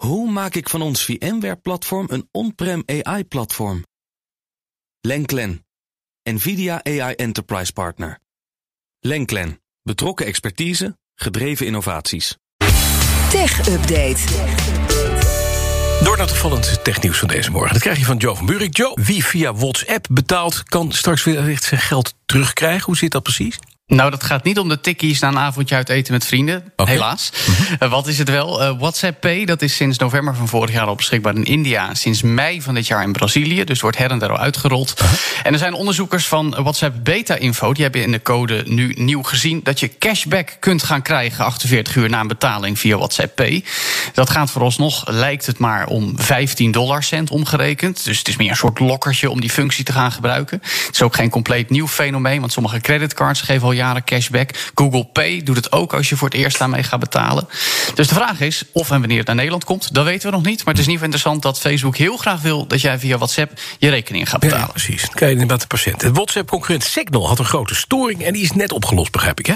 Hoe maak ik van ons VMware-platform een on-prem AI-platform? Lenklen, NVIDIA AI Enterprise Partner. Lenklen, betrokken expertise, gedreven innovaties. Tech Update. Door naar het opvallend technieuws van deze morgen. Dat krijg je van Joe van Buurik. Joe, wie via WhatsApp betaalt, kan straks weer zijn geld terugkrijgen. Hoe zit dat precies? Nou, dat gaat niet om de tikkies na een avondje uit eten met vrienden. Helaas. Eh, wat is het wel? Eh, WhatsApp Pay, dat is sinds november van vorig jaar al beschikbaar in India. Sinds mei van dit jaar in Brazilië. Dus wordt her en der al uitgerold. En er zijn onderzoekers van WhatsApp Beta Info. Die hebben in de code nu nieuw gezien dat je cashback kunt gaan krijgen 48 uur na een betaling via WhatsApp Pay. Dat gaat vooralsnog, lijkt het maar, om 15 dollarcent omgerekend. Dus het is meer een soort lokkertje om die functie te gaan gebruiken. Het is ook geen compleet nieuw fenomeen, want sommige creditcards geven al cashback. Google Pay doet het ook als je voor het eerst daarmee gaat betalen. Dus de vraag is of en wanneer het naar Nederland komt, dat weten we nog niet. Maar het is geval interessant dat Facebook heel graag wil dat jij via WhatsApp je rekening gaat betalen. precies. Je inderdaad de patiënt. Het WhatsApp-concurrent Signal had een grote storing... en die is net opgelost, begrijp ik, hè?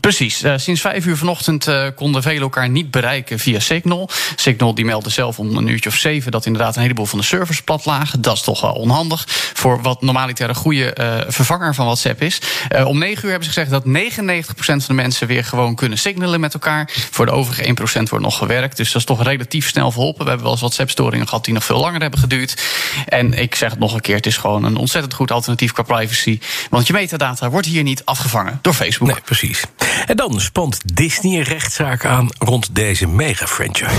Precies. Eh, sinds vijf uur vanochtend eh, konden velen elkaar niet bereiken via Signal. Signal die meldde zelf om een uurtje of zeven dat inderdaad een heleboel van de servers plat lagen. Dat is toch wel onhandig voor wat normaliter een goede eh, vervanger van WhatsApp is. Om negen uur hebben ze gezegd dat 99% van de mensen weer gewoon kunnen signalen met elkaar. Voor de overige 1% wordt nog gewerkt. Dus dat is toch relatief snel verholpen. We hebben wel eens WhatsApp-storingen gehad die nog veel langer hebben geduurd. En ik zeg het nog een keer, het is gewoon een ontzettend goed alternatief qua privacy. Want je metadata wordt hier niet afgevangen door Facebook. Nee, precies. En dan spant Disney een rechtszaak aan rond deze mega-franchise.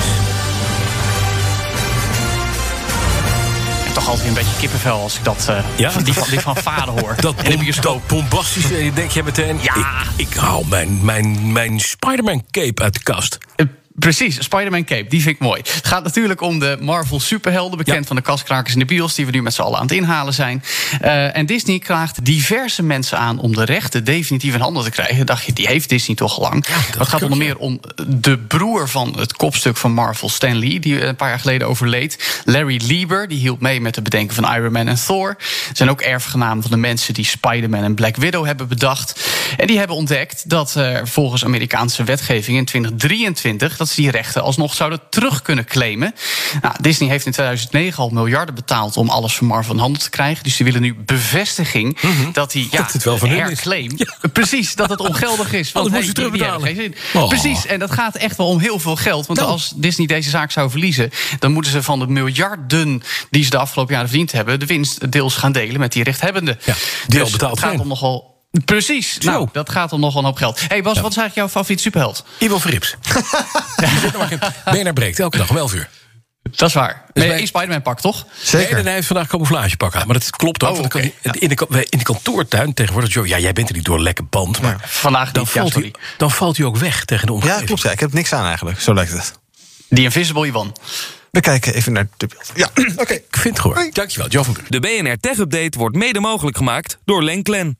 Ik heb toch altijd een beetje kippenvel als ik dat, eh, Ja? die, van, die van vader hoor. Dat, bioscoop. dat bombastische, je denk je meteen... Ja. Ik, ik haal mijn, mijn, mijn Spider-Man-cape uit de kast. Precies, Spider-Man Cape, die vind ik mooi. Het gaat natuurlijk om de Marvel superhelden, bekend Ja. van de kaskrakers in de bios, die we nu met z'n allen aan het inhalen zijn. Eh, en Disney klaagt diverse mensen aan om de rechten definitief in handen te krijgen. Dacht je, die heeft Disney toch lang. Het gaat onder meer om de broer van het kopstuk van Marvel, Stan Lee, die een paar jaar geleden overleed. Larry Lieber, die hielp mee met het bedenken van Iron Man en Thor. Zijn ook erfgenamen van de mensen die Spider-Man en Black Widow hebben bedacht. En die hebben ontdekt dat eh, volgens Amerikaanse wetgeving in 2023 dat ze die rechten alsnog zouden terug kunnen claimen. Nou, Disney heeft in 2009 al miljarden betaald om alles van Marvel in handen te krijgen. Dus die willen nu bevestiging dat die ja, Mhm. Dat het wel van herclaim. Precies, dat het ongeldig is. Want hey, moet je terugbetalen. geen zin. Oh. Precies, en dat gaat echt wel om heel veel geld. Want Nou. als Disney deze zaak zou verliezen, dan moeten ze van de miljarden die ze de afgelopen jaren verdiend hebben, de winst deels gaan delen met die rechthebbenden. Ja, die al dus betaald het gaat om nogal. Precies, Zo. nou, dat gaat om nogal een hoop geld. hey Bas, wat is eigenlijk jouw favoriete superheld? Ivo Verrips. BNR breekt elke dag om 11 uur. Dat is waar. Dus Nee, Spider-Man pak, toch? Nee, en hij heeft vandaag camouflagepak aan. Maar dat klopt ook. Oh, in, de, in de kantoortuin tegenwoordig... Joe, ja, jij bent er niet door een lekke band. Maar Vandaag dan, niet, valt hij, dan valt hij ook weg tegen de omgeving. Ja, klopt. Ja. Ik heb niks aan eigenlijk. Zo lijkt het. Die Invisible Ivan. We kijken even naar de beeld. Ja, oké. Ik vind het gewoon. Dankjewel, Jo van Buur. De BNR Tech Update wordt mede mogelijk gemaakt door Lenklen.